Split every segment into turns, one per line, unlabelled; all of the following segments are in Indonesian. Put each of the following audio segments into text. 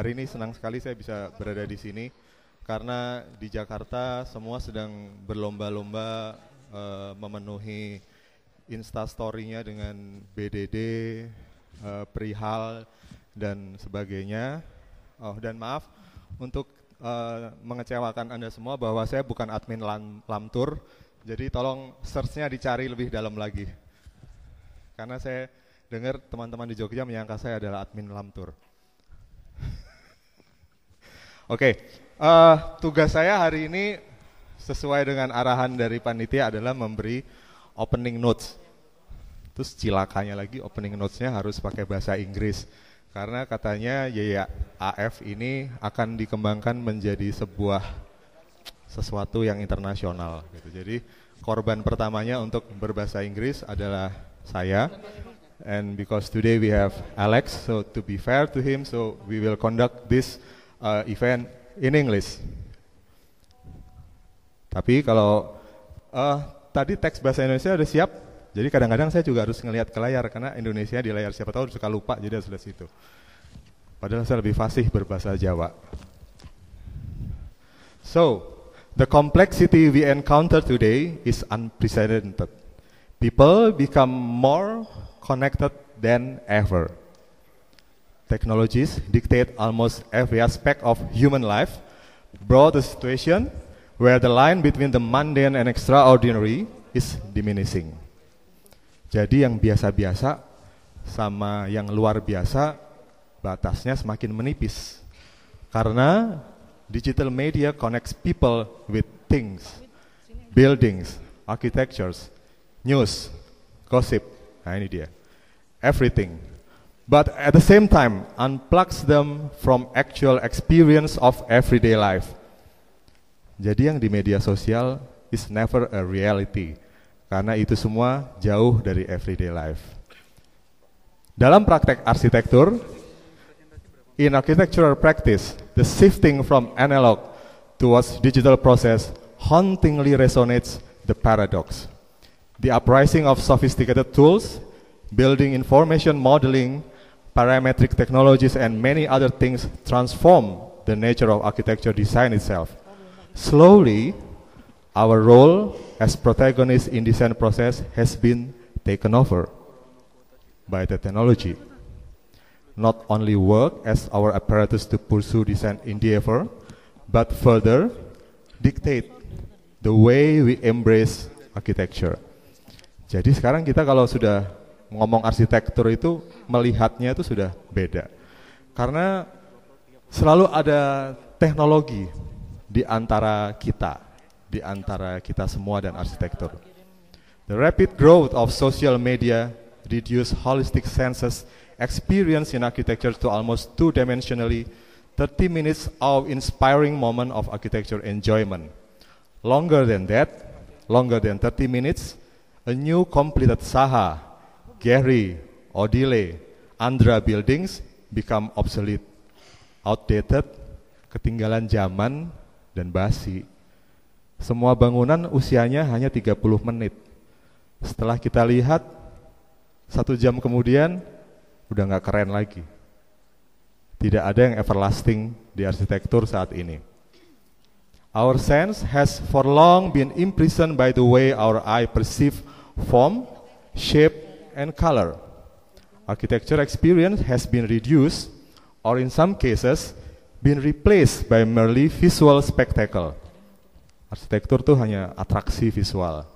hari ini senang sekali saya bisa berada di sini karena di Jakarta semua sedang berlomba-lomba uh, memenuhi instastorynya dengan BDD, uh, perihal dan sebagainya. Oh dan maaf untuk uh, mengecewakan anda semua bahwa saya bukan admin lam, Lamtur, jadi tolong searchnya dicari lebih dalam lagi. Karena saya dengar teman-teman di Jogja menyangka saya adalah admin Lamtur. Oke, okay. uh, eh, tugas saya hari ini sesuai dengan arahan dari panitia adalah memberi opening notes. Terus cilakanya lagi opening notesnya harus pakai bahasa Inggris karena katanya ya AF ini akan dikembangkan menjadi sebuah sesuatu yang internasional. Gitu. Jadi korban pertamanya untuk berbahasa Inggris adalah saya and because today we have Alex so to be fair to him so we will conduct this uh, event in English. Tapi kalau uh, tadi teks bahasa Indonesia sudah siap jadi kadang-kadang saya juga harus ngelihat ke layar karena Indonesia di layar siapa tahu suka lupa jadi harus lihat situ. Padahal saya lebih fasih berbahasa Jawa. So the complexity we encounter today is unprecedented. People become more connected than ever. Technologies dictate almost every aspect of human life, brought a situation where the line between the mundane and extraordinary is diminishing. Jadi yang biasa-biasa sama yang luar biasa batasnya semakin menipis. Karena digital media connects people with things, buildings, architectures, news, gossip, nah ini dia, everything. But at the same time, unplugs them from actual experience of everyday life. Jadi yang di media sosial is never a reality, karena itu semua jauh dari everyday life. Dalam praktek arsitektur, in architectural practice, the shifting from analog towards digital process hauntingly resonates the paradox the uprising of sophisticated tools, building information modeling, parametric technologies, and many other things transform the nature of architecture design itself. Slowly, our role as protagonists in design process has been taken over by the technology. Not only work as our apparatus to pursue design endeavor, but further dictate the way we embrace architecture. Jadi sekarang kita kalau sudah ngomong arsitektur itu melihatnya itu sudah beda. Karena selalu ada teknologi di antara kita, di antara kita semua dan arsitektur. The rapid growth of social media reduce holistic senses experience in architecture to almost two-dimensionally 30 minutes of inspiring moment of architecture enjoyment. Longer than that, longer than 30 minutes, a new completed Saha, Gary, Odile, Andra buildings become obsolete, outdated, ketinggalan zaman, dan basi. Semua bangunan usianya hanya 30 menit. Setelah kita lihat, satu jam kemudian, udah nggak keren lagi. Tidak ada yang everlasting di arsitektur saat ini. Our sense has for long been imprisoned by the way our eye perceive form, shape, and color. Architecture experience has been reduced, or in some cases, been replaced by merely visual spectacle. Arsitektur itu hanya atraksi visual.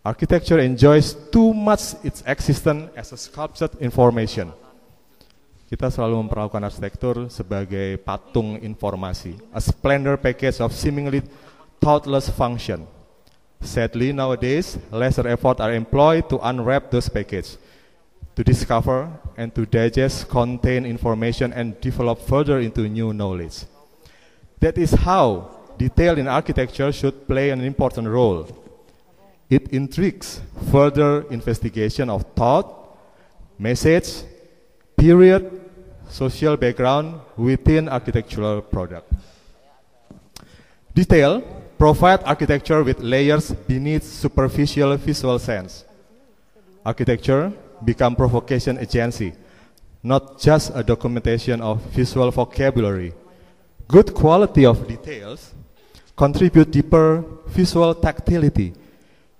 Architecture enjoys too much its existence as a sculptured information. Kita selalu memperlakukan arsitektur sebagai patung informasi, a splendor package of seemingly thoughtless function. Sadly, nowadays, lesser effort are employed to unwrap those packages, to discover and to digest contained information and develop further into new knowledge. That is how detail in architecture should play an important role. It intrigues further investigation of thought, message, period, social background within architectural product. Detail provide architecture with layers beneath superficial visual sense. Architecture become provocation agency, not just a documentation of visual vocabulary. Good quality of details contribute deeper visual tactility,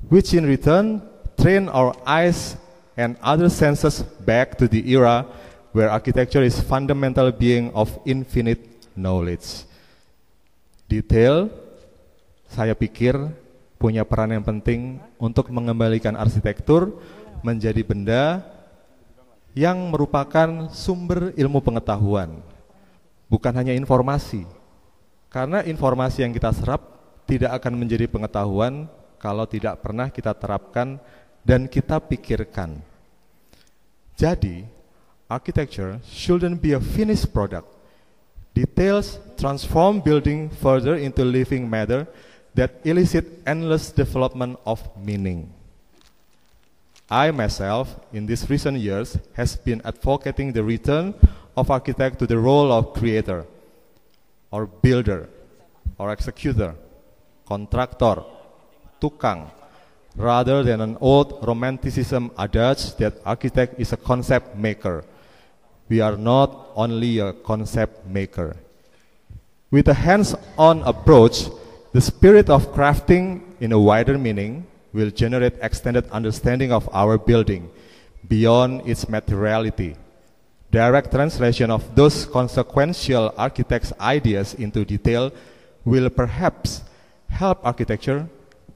which in return train our eyes and other senses back to the era where architecture is fundamental being of infinite knowledge. Detail, saya pikir punya peran yang penting untuk mengembalikan arsitektur menjadi benda yang merupakan sumber ilmu pengetahuan, bukan hanya informasi. Karena informasi yang kita serap tidak akan menjadi pengetahuan kalau tidak pernah kita terapkan dan kita pikirkan. Jadi, architecture shouldn't be a finished product. Details transform building further into living matter that elicit endless development of meaning. I myself, in these recent years, has been advocating the return of architect to the role of creator or builder or executor, contractor, tukang, rather than an old romanticism adage that architect is a concept maker. We are not only a concept maker. With a hands-on approach, the spirit of crafting in a wider meaning will generate extended understanding of our building beyond its materiality direct translation of those consequential architect's ideas into detail will perhaps help architecture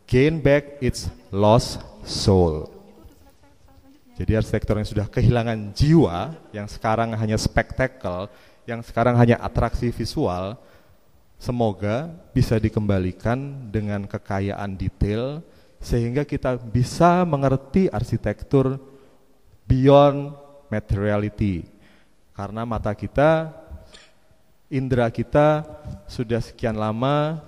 gain back its lost soul. Jadi arsitektur yang sudah kehilangan jiwa, yang sekarang hanya spektakel, yang sekarang hanya atraksi visual, semoga bisa dikembalikan dengan kekayaan detail sehingga kita bisa mengerti arsitektur beyond materiality, karena mata kita, indera kita sudah sekian lama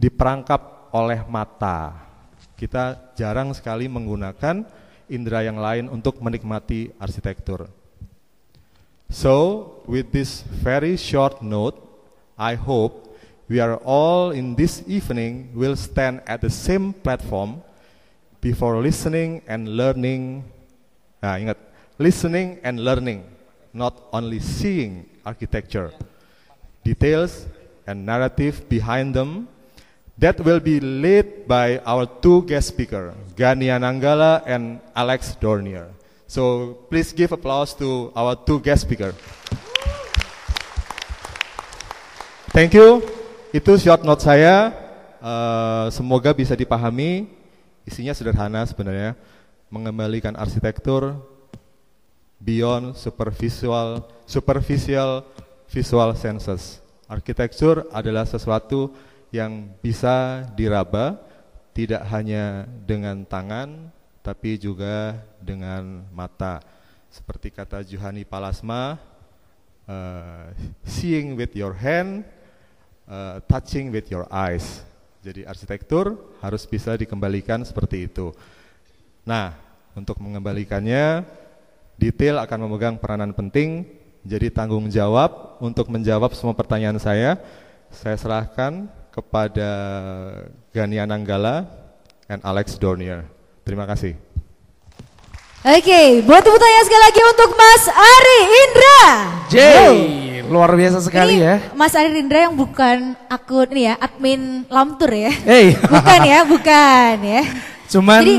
diperangkap oleh mata. Kita jarang sekali menggunakan indera yang lain untuk menikmati arsitektur. So, with this very short note, I hope we are all in this evening will stand at the same platform before listening and learning. Nah, ingat, listening and learning not only seeing architecture, details and narrative behind them that will be led by our two guest speakers, Gania Nanggala and Alex Dornier. So please give applause to our two guest speakers. Thank you. Itu short note saya. Uh, semoga bisa dipahami. Isinya sederhana sebenarnya. Mengembalikan arsitektur beyond superficial superficial visual senses. Arsitektur adalah sesuatu yang bisa diraba tidak hanya dengan tangan tapi juga dengan mata. Seperti kata Johani Palasma, uh, seeing with your hand, uh, touching with your eyes. Jadi arsitektur harus bisa dikembalikan seperti itu. Nah, untuk mengembalikannya Detail akan memegang peranan penting, jadi tanggung jawab untuk menjawab semua pertanyaan saya. Saya serahkan kepada Gania Nanggala dan Alex Dornier. Terima kasih.
Oke, okay, buat tepuk tangan sekali lagi untuk Mas Ari Indra.
J, luar biasa sekali ini ya.
Mas Ari Indra yang bukan akun ini ya, admin Lamtur ya.
Hey.
bukan ya, bukan ya.
Cuman Jadi,